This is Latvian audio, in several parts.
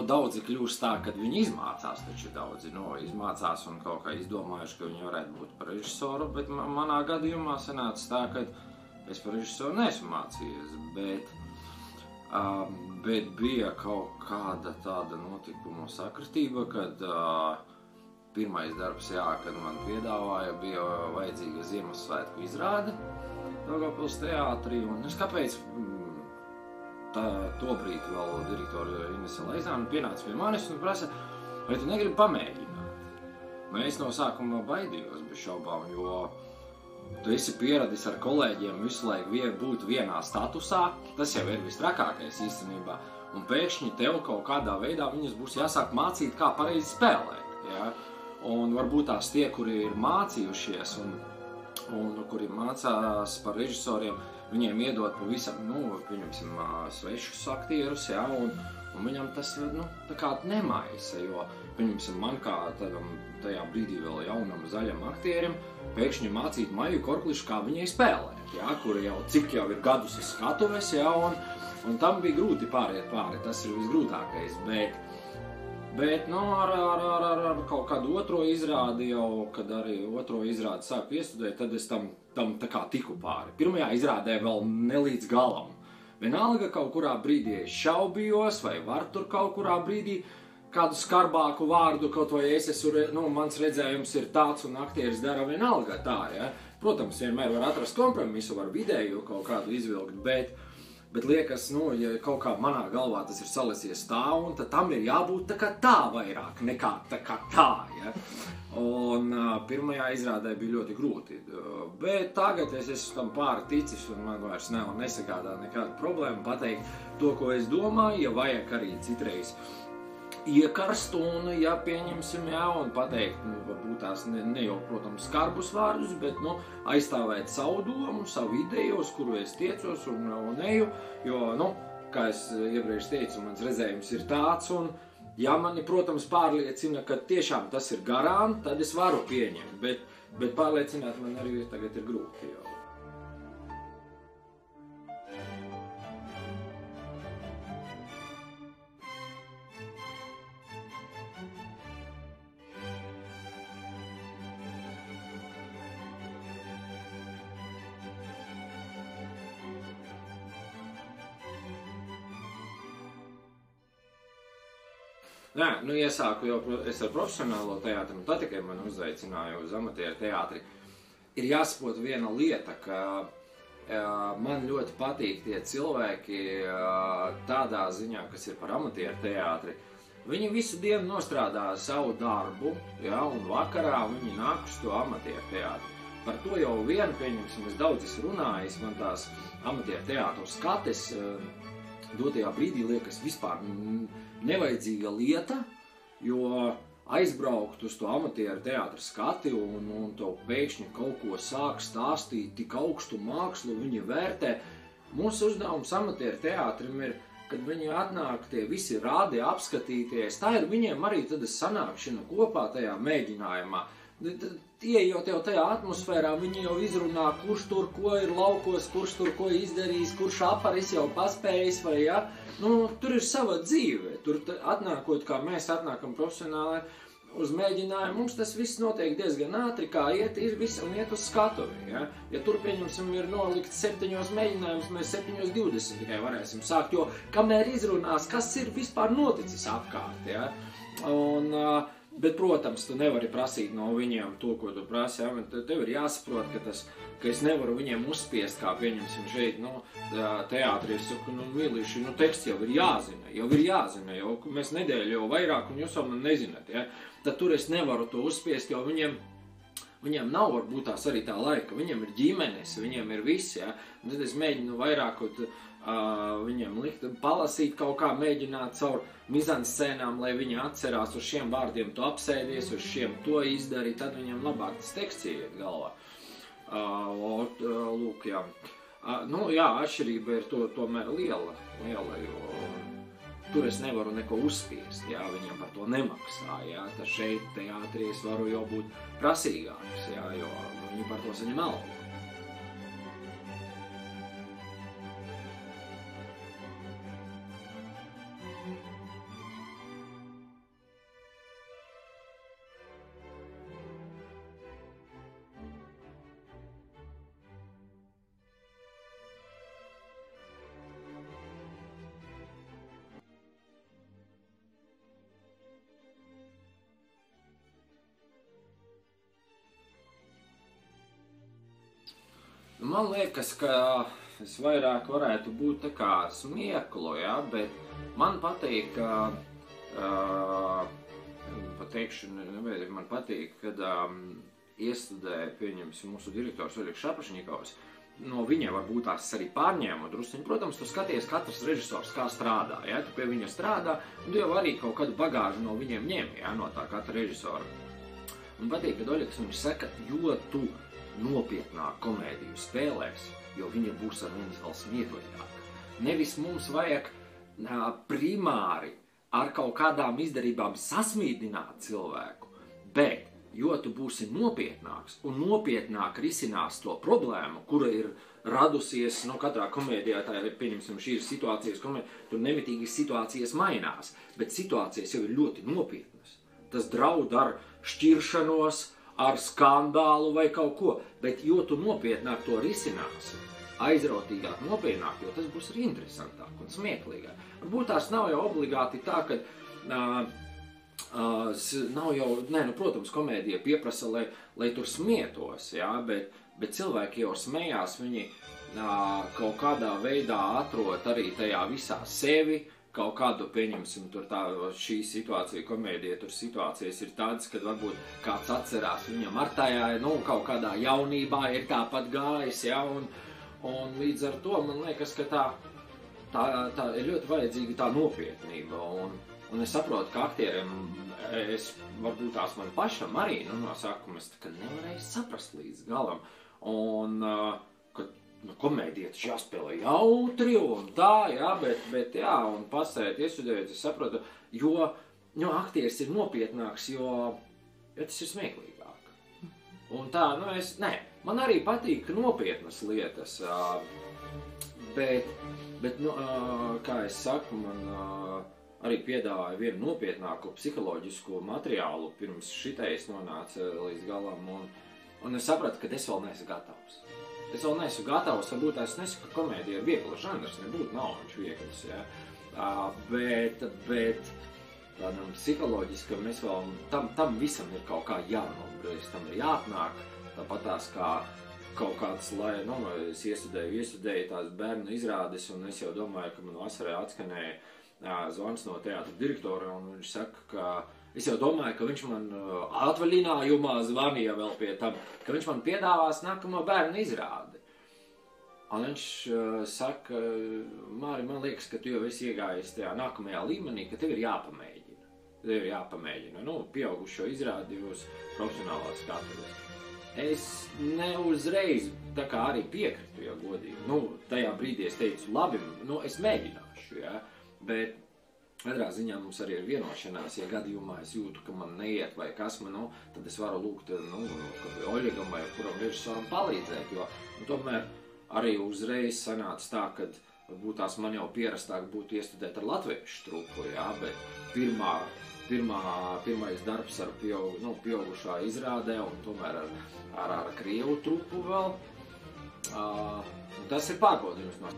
Nu, daudzi kļūst tā, ka viņi izmācās, taču daudzi nu, izmācās un kaut kā izdomājuši, ka viņi varētu būt par režisoru. Bet ma- manā gadījumā sanāca tā, ka es par režisoru neesmu mācījies. Bet, um, bet bija kaut kāda tāda notikuma sakritība, kad uh, pirmais darbs, jā, kad man piedāvāja, bija vajadzīga Ziemassvētku izrāde Daugavpils teātrī. Un es kāpēc? Tā, to brīdi vēl direktora Inese Leizāna pienāca pie manis un prasa, vai tu negribi pamēģināt? Nu, es no sākuma baidījos bez šaubām, jo tu esi pieradis ar kolēģiem visu laiku vie- būt vienā statusā. Tas jau ir visstrakākais īstenībā. Un pēkšņi tev kaut kādā veidā viņus būs jāsāk mācīt, kā pareizi spēlēt. Ja? Un varbūt tās tie, kuri ir mācījušies un, un kuri mācās par režisoriem, viņiem iedot pavisam, nu, pieņemsim, svešus aktierus, ja, un, un viņam tas, nu, tā kā nemaisa, jo, pieņemsim, man kā tādam, tajā brīdī vēl jaunam zaļam aktierim, pēkšņi mācīt Maiju Korklišu, kā viņai spēlēt, ja, kuri jau cik jau ir gadus uz skatuves, ja, un, un tam bija grūti pāriet pāri, tas ir visgrūtākais, bet, Bet nu, ar, ar, ar, ar, ar kaut kādu otro izrādi, jau, kad arī otro izrādi sāku iestudēt, tad es tam, tam tā kā tiku pāri. Pirmajā izrādē vēl ne līdz galam. Vienalga, kaut kurā brīdī es šaubījos, vai var tur kaut kurā brīdī kādu skarbāku vārdu, kaut vai es esmu, nu, mans redzējums ir tāds, un aktieris dara vienalga tā, ja. Protams, vienmēr var atrast kompromisu, var vidēju kaut kādu izvilkt, bet, Bet liekas, nu, ja kaut kā manā galvā tas ir salisies tā, un tad tam ir jābūt tā kā tā vairāk nekā tā kā tā. Ja? Un pirmajā izrādē bija ļoti grūti. Uh, bet tagad es esmu tam pāri ticis, un man vairs nav nesagādā nekāda problēma pateikt to, ko es domāju. Ja vajag arī citreiz iekarst un, ja pieņemsim, jā, un pateikt, nu, varbūt tās ne, ne jau, protams, skarbus vārdus, bet, nu, aizstāvēt savu domu, savu ideju, uz kuru es tiecos un, un eju, jo, nu, kā es iepriekš teicu, mans redzējums ir tāds, un, ja mani, protams, pārliecina, ka tiešām tas ir garām, tad es varu pieņemt, bet, bet pārliecināt man arī tagad ir grūti jau. Nē, nu iesāku jau es ar profesionālo teātri, un tad tikai man uzaicināja uz amatieru teātri. Ir jāsaprot viena lieta, ka man ļoti patīk tie cilvēki tādā ziņā, kas ir par amatieru teātri. Viņi visu dienu nostrādā savu darbu, ja, un vakarā viņi nāk uz to amatieru teātri. Par to jau vien, pieņemsim, es daudz esmu runājis, man tās amatieru teātros skates dotajā brīdī liekas vispār nevajadzīga lieta, jo aizbraukt uz to amatieru teātra skati un, un to pēkšņi kaut ko sāk stāstīt, tik augstu mākslu viņi vērtē. Mūsu uzdevums amatieru teātrim ir, kad viņi atnāk tie visi rādi apskatīties, tā ir viņiem arī tad sanākšana kopā tajā mēģinājumā. Iejot jau tajā atmosfērā, viņi jau izrunā, kurš tur ko ir laukos, kurš tur ko izdarījis, kurš aparis jau paspējis, vai ja. Nu, tur ir sava dzīve. Tur atnākot, kā mēs atnākam profesionāli uz mēģinājumu, mums tas viss notiek diezgan ātri, kā iet, ir viss un iet uz skatuvi. Ja, ja tur, pieņemsim, ir nolikt septiņos mēģinājumus, mēs septiņos divdesmit tikai varēsim sākt, jo kamēr izrunās, kas ir vispār noticis apkārt. Ja, un, uh, Bet, protams, tu nevari prasīt no viņiem to, ko tu prasi. Ja? Te- Tev ir jāsaprot, ka, tas, ka es nevaru viņiem uzspiest, kā pieņemsim šeit, nu, teātrī. Es saku, nu, mīlīši, nu, teksts jau ir jāzina, jau ir jāzina, jau mēs nedēļu jau vairāk, un jūs jau man nezināt. Ja? Tad tur es nevaru to uzspiest, jo viņiem Viņiem nav varbūt tās arī tā laika, viņiem ir ģimenes, viņiem ir viss. Ja? Tad es mēģinu vairāk kaut, uh, viņiem likt, palasīt kaut kā, mēģināt caur mizanscēnām, lai viņi atcerās uz šiem vārdiem, to apsēdies, uz šiem to izdarīt, tad viņiem labāk tas teksts iet galvā. Uh, lūk, jā. Uh, nu, jā, atšķirība ir to, tomēr liela, liela, jo tur es nevaru neko uzspiest, jā, viņiem par to nemaksā, jā, tad šeit teātrī es varu jau būt prasīgāks, jā, jo viņi par to saņem algu. Man liekas, ka es vairāk varētu būt tā kā smieklu, ja, bet man patīk, ka, uh, pateikšu, nevajag, man patīk, kad um, iestudē, pieņemsim, mūsu direktors Oļegs Šapašņikovs, no viņiem varbūt tās arī pārņēma druskuļi. Protams, tu skaties, katrs režisors kā strādā. Ja? Tu pie viņa strādā, un tu jau arī kaut kādu bagāžu no viņiem ņem, ja? no tā katra režisora. Man patīk, ka Oļegs viņš saka, jo tu nopietnāk komēdiju spēlēs, jo viņa būs ar mums vēl smieklīgāka. Nevis mums vajag uh, primāri ar kaut kādām izdarībām sasmīdināt cilvēku, bet jo tu būsi nopietnāks un nopietnāk risinās to problēmu, kura ir radusies nu, katrā komēdijā, tā ir, pieņemsim, šī ir situācijas komēdija, tur nemitīgi situācijas mainās, bet situācijas jau ir ļoti nopietnas. Tas draud ar šķiršanos, ar skandālu vai kaut ko, bet jo tu nopietnāk to risināsi, aizrautīgāk, nopietnāk, jo tas būs arī interesantāk un smieklīgāk. Varbūt tās nav jau obligāti tā, ka uh, uh, nav jau, nē, nu, protams, komēdija pieprasa, lai, lai tur smietos, jā, bet, bet cilvēki jau smējās, viņi uh, kaut kādā veidā atrod arī tajā visā sevi, uh, kaut kādu, pieņemsim, tur tā šī situācija, komēdija, tur situācijas ir tādas, kad varbūt kāds atcerās viņam ar tajā, nu, kaut kādā jaunībā ir tāpat gājis, ja, un, un līdz ar to man liekas, ka tā, tā, tā ir ļoti vajadzīga tā nopietnība, un, un es saprotu, ka aktieriem, es varbūt tās man pašam arī, nu, no sākuma es tā kā nevarēju saprast līdz galam, un, uh, nu, komēdija taču jāspēlē jautri un tā, jā, bet, bet jā, un pasēt, iestudējot, es saprotu, jo, jo aktieris ir nopietnāks, jo, jo tas ir smieklīgāk. Un tā, nu es, nē, man arī patīk nopietnas lietas, bet, bet, nu, kā es saku, man arī piedāvāja vienu nopietnāku psiholoģisku materiālu, pirms šitais nonāca līdz galam, un, un es sapratu, ka es vēl neesmu gatavs. Es vēl neesmu gatavs, varbūt es nesaku, ka komēdija ir viegla žanrs, nebūtu nav viņš viegls, ja? uh, bet, bet tādam psiholoģiskam mēs vēl, tam, tam visam ir kaut kā jānobrīz, tam ir jāatnāk, tāpat tās kā kaut kāds, lai, nu, es iestudēju, iestudēju tās bērnu izrādes, un es jau domāju, ka man vasarē atskanēja uh, zvans no teātra direktora, un viņš saka, ka Es jau domāju, ka viņš man uh, atvaļinājumā zvanīja vēl pie tam, ka viņš man piedāvās nākamo bērnu izrādi. Un viņš uh, saka, Māri, man liekas, ka tu jau esi iegājis tajā nākamajā līmenī, ka tev ir jāpamēģina. Tev ir jāpamēģina, nu, pieaugušo izrādi uz profesionālās skatuves. Es neuzreiz tā kā arī piekritu, ja godīgi. Nu, tajā brīdī es teicu, labi, nu, es mēģināšu, ja, bet Katrā ziņā mums arī ir vienošanās, ja gadījumā es jūtu, ka man neiet vai kas man, nu, tad es varu lūgt, nu, Oļegam vai kuram režisoram palīdzēt, jo nu, tomēr arī uzreiz sanāca tā, ka varbūt tās man jau pierastāk būtu iestudēt ar latviešu trupu, jā, bet pirmā, pirmā, pirmais darbs ar pieaug, nu, pieaugušā izrādē un tomēr ar, ar, ar krievu trupu vēl, uh, tas ir pārbaudījums no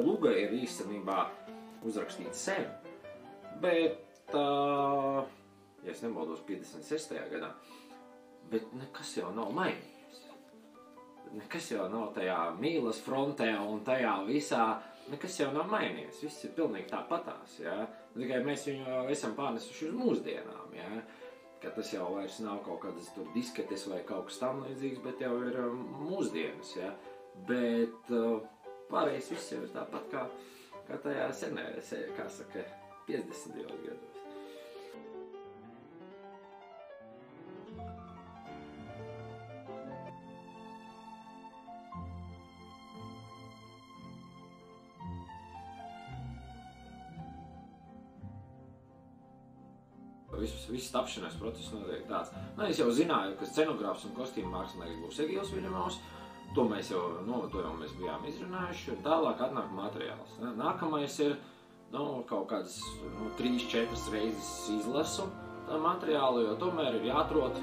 Luga ir īstenībā uzrakstīta sen, bet, uh, ja es nemaldos, 56. gadā, bet nekas jau nav mainījies. Nekas jau nav tajā mīlas frontē un tajā visā, nekas jau nav mainījies. Viss ir pilnīgi tāpatās, ja? Tikai mēs viņu esam pārnesuši uz mūsdienām, ja? Ka tas jau vairs nav kaut kādas tur disketes vai kaut kas tam līdzīgs, bet jau ir mūsdienas, ja? Bet... Uh, pārējais viss jau ir tāpat kā, kā tajā senajā, kā saka, 50. gados. Viss, viss tapšanās process notiek tāds. Nu, es jau zināju, ka scenogrāfs un kostīmu mākslinieks būs Egils Viļņamovs. To mēs jau, nu, to jau mēs bijām izrunājuši. Un tālāk atnāk materiāls. Nākamais ir nu, kaut kādas nu, trīs, četras reizes izlasu tā materiālu, jo tomēr ir jāatrod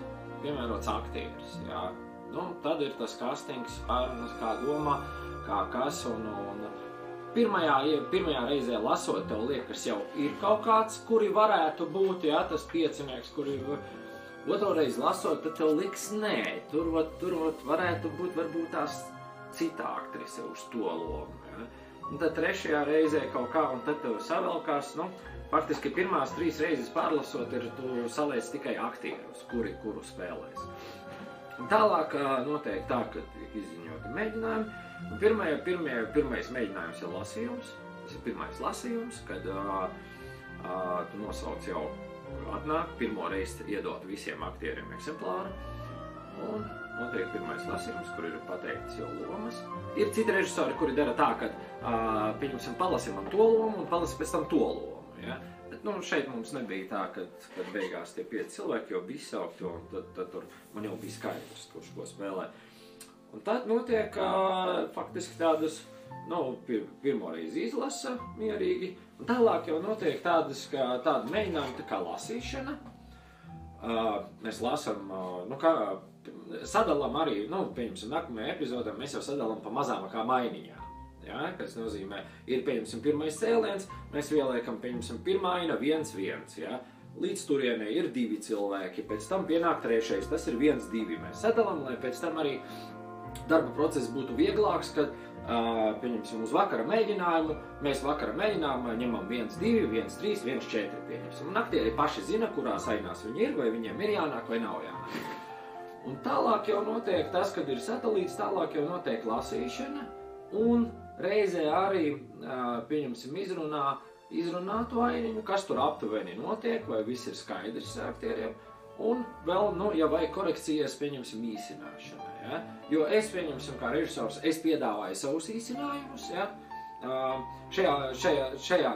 piemērots aktieris. Jā. Nu, tad ir tas castings, pārunas, kā domā, kā kas. Un, un pirmajā, pirmajā reizē lasot, tev liekas, jau ir kaut kāds, kuri varētu būt, jā, tas piecinieks, kuri otru reizi lasot, tad tev liekas, nē, tur, vat, tur vat varētu būt varbūt tās cita aktrise uz to lomu. Jā. Un tad trešajā reizē kaut kā, un tad tev savelkās, nu, faktiski pirmās trīs reizes pārlasot, ir tu saliec tikai aktierus, kuri kuru spēlēs. Un tālāk notiek tā, ka tiek izziņoti mēģinājumi. Pirmajā, pirmajā, pirmais mēģinājums ir lasījums. Tas ir pirmais lasījums, kad uh, uh, tu nosauc jau atnāk, pirmo reizi iedot visiem aktieriem eksemplāru. Un notiek pirmais lasījums, kur ir pateikts jau lomas. Ir citi režisori, kuri dara tā, ka, uh, pieņemsim, palasim man to lomu un palasim pēc tam to lomu. Ja? Bet, nu, šeit mums nebija tā, ka, kad beigās tie pieci cilvēki jau bija saukti, un tad, tad tur man jau bija skaidrs, kurš ko spēlē. Un tad notiek uh, faktiski tādas, nu, pir, pirmo reizi izlasa mierīgi, un tālāk jau notiek tādas, kā tāda mēģinājuma, tā kā lasīšana. Uh, mēs lasām, uh, nu, kā sadalām arī, nu, pieņemsim, nākamajā epizodē mēs jau sadalām pa mazām kā mainiņām. Ja, kas nozīmē, ir pieņemsim pirmais cēliens, mēs ieliekam, pieņemsim, pirmā aina, viens, viens. Ja. Līdz turienei ir divi cilvēki, pēc tam pienāk trešais, tas ir viens, divi. Mēs sadalām, lai pēc tam arī darba process būtu vieglāks, kad, pieņemsim, uz vakara mēģinājumu, mēs vakara mēģinājumā ņemam viens, divi, viens, trīs, viens, četri, pieņemsim. Un aktieri paši zina, kurās ainās viņi ir, vai viņiem ir jānāk vai nav jānāk. Un tālāk jau notiek tas, kad ir satelīts, tālāk jau notiek lasīšana, un reizē arī, pieņemsim, izrunā, izrunā to ainiņu, kas tur aptuveni notiek, vai viss ir skaidrs aktieriem, un vēl, nu, ja vajag korekcijas, pieņemsim, īsināšana, ja? Jo es, pieņemsim, kā režisors, es piedāvāju savus īsinājumus, ja? Šajā, šajā, šajā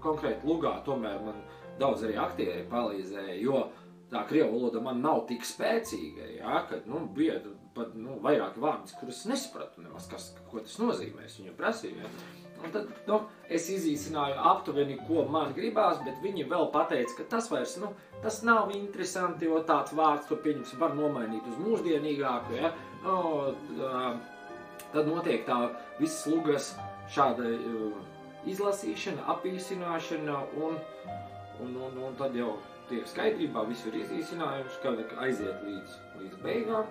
konkrēti lugā tomēr man daudz arī aktieri palīdzēja, jo tā krievu valoda man nav tik spēcīga, ja, ka, nu, bija pat, nu, vairāki vārdi, kurus nesapratu nemaz, kas, ko tas nozīmē, es viņu prasīju, ja. Un tad, nu, es izīsināju aptuveni, ko man gribās, bet viņi vēl pateica, ka tas vairs, nu, tas nav interesanti, jo tāds vārds, to pieņemsim, var nomainīt uz mūsdienīgāku, ja, nu, tad notiek tā visas lugas šāda uh, izlasīšana, apīsināšana un, un, un, un tad jau tiek skaidrībā, viss ir izīsinājums, kad aiziet līdz, līdz beigām.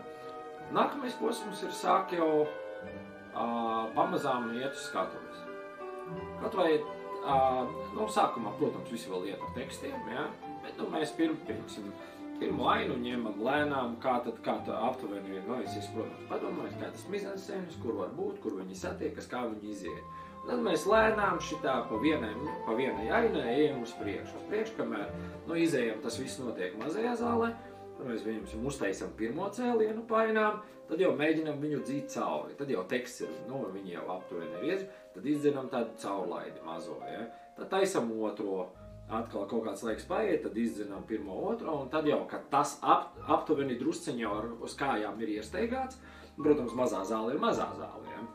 Nākamais posms ir sāk jau uh, pamazām iet uz skatuves. Kaut vai, uh, nu, sākumā, protams, visi vēl iet ar tekstiem, ja? bet, nu, mēs pirm, pirmsim, pirmo ainu ņemam lēnām, kā tad, kā tā aptuveni es protams, padomāju, kā tas mizansēnas, kur var būt, kur viņi satiekas, kā viņi iziet. Tad mēs lēnām šitā pa vienai, pa vienai ainai ejam uz priekšu. Uz priekšu, kamēr nu, izējam, tas viss notiek mazajā zālē. Tad mēs viņam uztaisām pirmo cēlienu painām, tad jau mēģinām viņu dzīt cauri. Tad jau teksts ir, nu, viņi jau aptuveni ir iedz, tad izdzenam tādu caurlaidi mazo, ja? Tad taisam otro, atkal kaut kāds laiks paiet, tad izdzenam pirmo otro, un tad jau, kad tas ap, aptuveni drusceņi jau uz kājām ir iesteigāts, protams, mazā zāle ir mazā zāle, ja?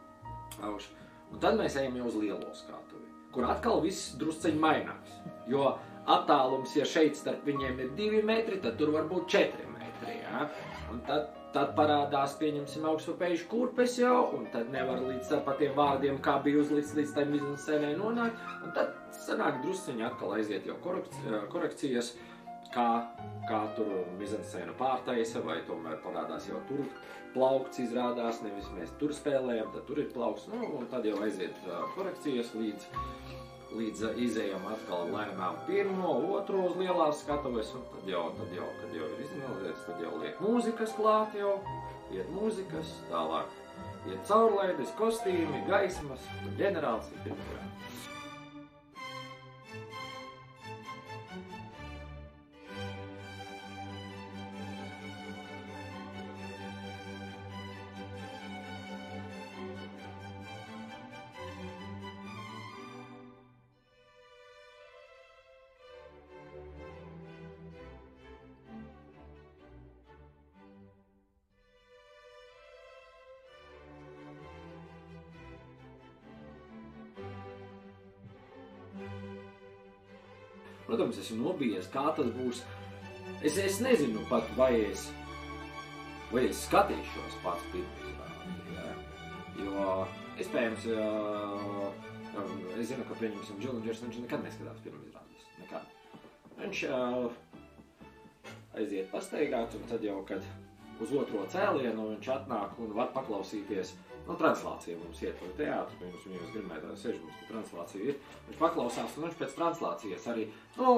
Auš. Un tad mēs ejam jau uz lielo skatuvi, kur atkal viss drusceņi mainās. Jo attālums, ja šeit starp viņiem ir divi metri, tad tur var būt četri metri. Ja? Un tad, tad parādās, pieņemsim, augstpapējuši kurpes jau, un tad nevar līdz ar tiem vārdiem, kā bija uzlikts līdz tai mizansēnē nonākt. Un tad sanāk drusceņi atkal aiziet jau korekcijas, kā, kā tur mizansēna pārtaisa, vai tomēr parādās jau tur plaukts izrādās, nevis mēs tur spēlējam, tad tur ir plaukts, nu, un tad jau aiziet uh, korekcijas līdz, līdz uh, izējam atkal lēnām. Pirmo, otro uz lielās skatuves, un tad jau, tad jau, kad jau ir izanalizēts, tad jau liek mūzikas klāt jau, iet mūzikas, tālāk. Ir caurlaides, kostīmi, gaismas, un ģenerālis ir pirmajā. Protams, esmu nobijies, kā tas būs. Es, es nezinu pat, vai es, vai es skatīšos pats pirmizrādi, ja? jo iespējams, uh, es zinu, ka pieņemsim Džilindžers, viņš nekad neskatās pirmizrādes, nekad. Viņš uh, aiziet pastaigāt, un tad jau, kad uz otro cēlienu viņš atnāk un var paklausīties Nu, translācija mums iet uz teātru, pirms viņus gribētu sēž mums, ka translācija ir. Viņš paklausās, un viņš pēc translācijas arī, nu,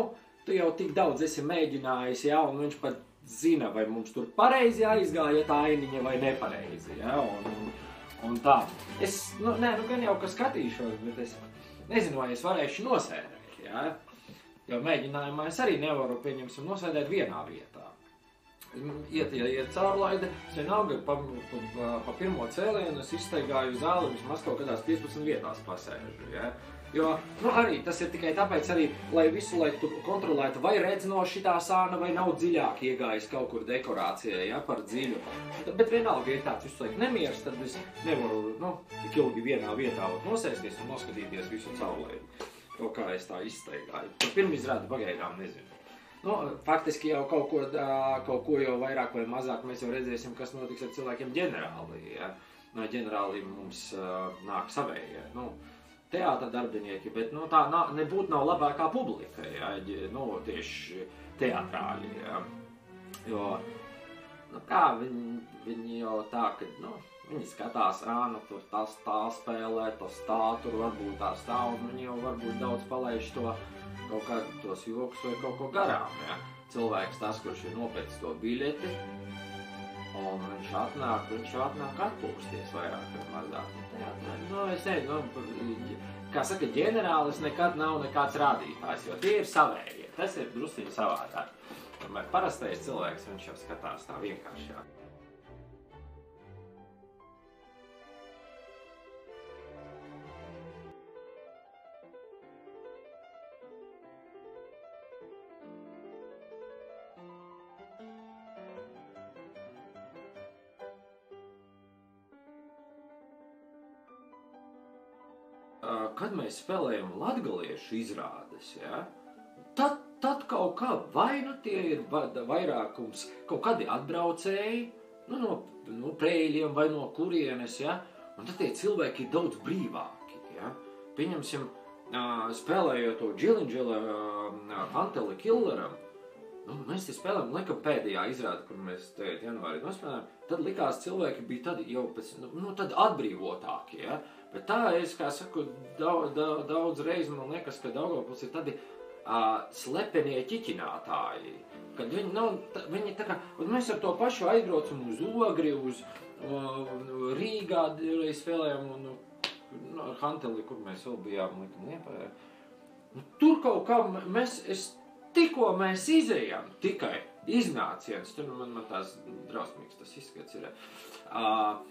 tu jau tik daudz esi mēģinājis, jā, un viņš pat zina, vai mums tur pareizi aizgāja tā ainiņa vai nepareizi, jā, un, un, un tā. Es, nu, nē, nu gan jau, ka skatīšos, bet es nezinu, vai es varēšu nosēdēt, jā. Jo mēģinājumā es arī nevaru, pieņemsim, nosēdēt vienā vietā iet, ja iet caurlaide, vienalga pa, pa, pa pirmo cēlienu es izstaigāju zāli vismaz kaut kādās 15 vietās pasēžu, ja? Jo, nu arī tas ir tikai tāpēc arī, lai visu laiku kontrolētu, vai redz no šitā sāna, vai nav dziļāk iegājis kaut kur dekorācijā, ja, par dziļu. Bet vienalga, ja tāds visu laiku nemieris, tad es nevaru, nu, tik ilgi vienā vietā nosēsties un noskatīties visu caurlaidu. Kaut kā es tā izstaigāju. Par pirmizrādi pagaidām nezinu. Nu, faktiski jau kaut ko, kaut ko jau vairāk vai mazāk mēs jau redzēsim, kas notiks ar cilvēkiem ģenerāli. Ja? No ģenerāli mums uh, nāk savējie. Nu, teātra darbinieki, bet nu, tā nav, nebūtu nav labākā publika, ja? nu, tieši teatrāļi. Ja? Jo, nu, kā viņi, viņi jau tā, ka, nu, viņi skatās, ā, nu, tur tas tā spēlē, tas tā, tur varbūt tā stāv, un viņi jau varbūt daudz palaiž to kaut kādos joks vai kaut ko garām. Ja? Cilvēks tas, kurš ir nopircis to biļeti, un viņš atnāk, viņš atnāk atpūsties vairāk vai mazāk. Nu, es nezinu, nu, kā saka, ģenerālis nekad nav nekāds rādītājs, jo tie ir savējie. Tas ir drusciņi savādāk. Tomēr parastais cilvēks, viņš jau skatās tā vienkāršāk. Mēs spēlējam latviešu izrādes, ja, tad, tad kaut kā vai nu tie ir vairākums, kaut kādi atbraucēji nu, no, no prēļiem vai no kurienes, ja, un tad tie cilvēki ir daudz brīvāki. Ja. Pieņemsim, spēlējot to Džilindžela Anteli Killeram, Nu, mēs te spēlējām, laikam, pēdējā izrādē, kur mēs tagad janvārī nospēlējām. Tad likās, cilvēki bija tad jau pēc, nu, nu tad atbrīvotāki. Ja? Bet tā es, kā saku, daudz, daudz, daudz reizi man liekas, ka Daugavpils ir tādi uh, slepenie ķiķinātāji. Kad viņi nav, tā, viņi tā kā, mēs ar to pašu aizbraucam uz Ogri, uz uh, Rīgā, reiz spēlējām, un nu, ar Hanteli, kur mēs vēl bijām, likam, Liepājā. Nu, tur kaut kā mēs, es tikko mēs izējām, tikai iznāciens, tur man, man tās drausmīgs tas izskats ir. Uh,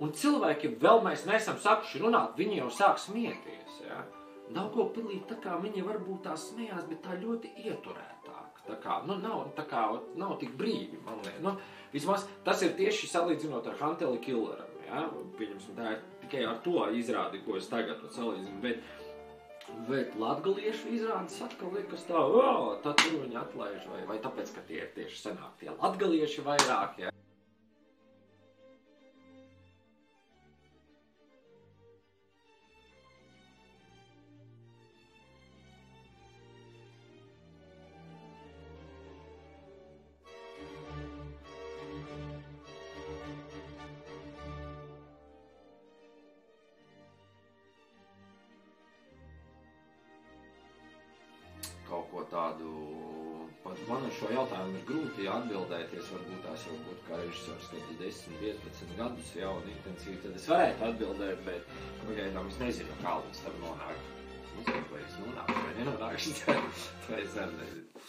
un cilvēki vēl mēs nesam sākuši runāt, viņi jau sāk smieties. Ja? Daugopilī tā kā viņi varbūt tā smējās, bet tā ļoti ieturētāk. Tā kā, nu, nav, tā kā, nav tik brīvi, man liekas. Nu, vismaz tas ir tieši salīdzinot ar Hanteli Killeram. Ja? Pieņemsim, tā ir tikai ar to izrādi, ko es tagad salīdzinu. Bet, Bet latviešu izrādes atkal liekas tā, oh, tad tur viņi atlaiž, vai, vai tāpēc, ka tie ir tieši senāk tie latvieši vairāk. Ja? tādu. Pat man uz šo jautājumu ir grūti atbildēties. Varbūt tās jau būtu kā režisors, kad ir 10, 15 gadus jau un intensīvi. Tad es varētu atbildēt, bet nu, pagaidām es nezinu, kā līdz tam nonākt. Nu, vai es nonākšu vai nenonākšu, to es arī nezinu.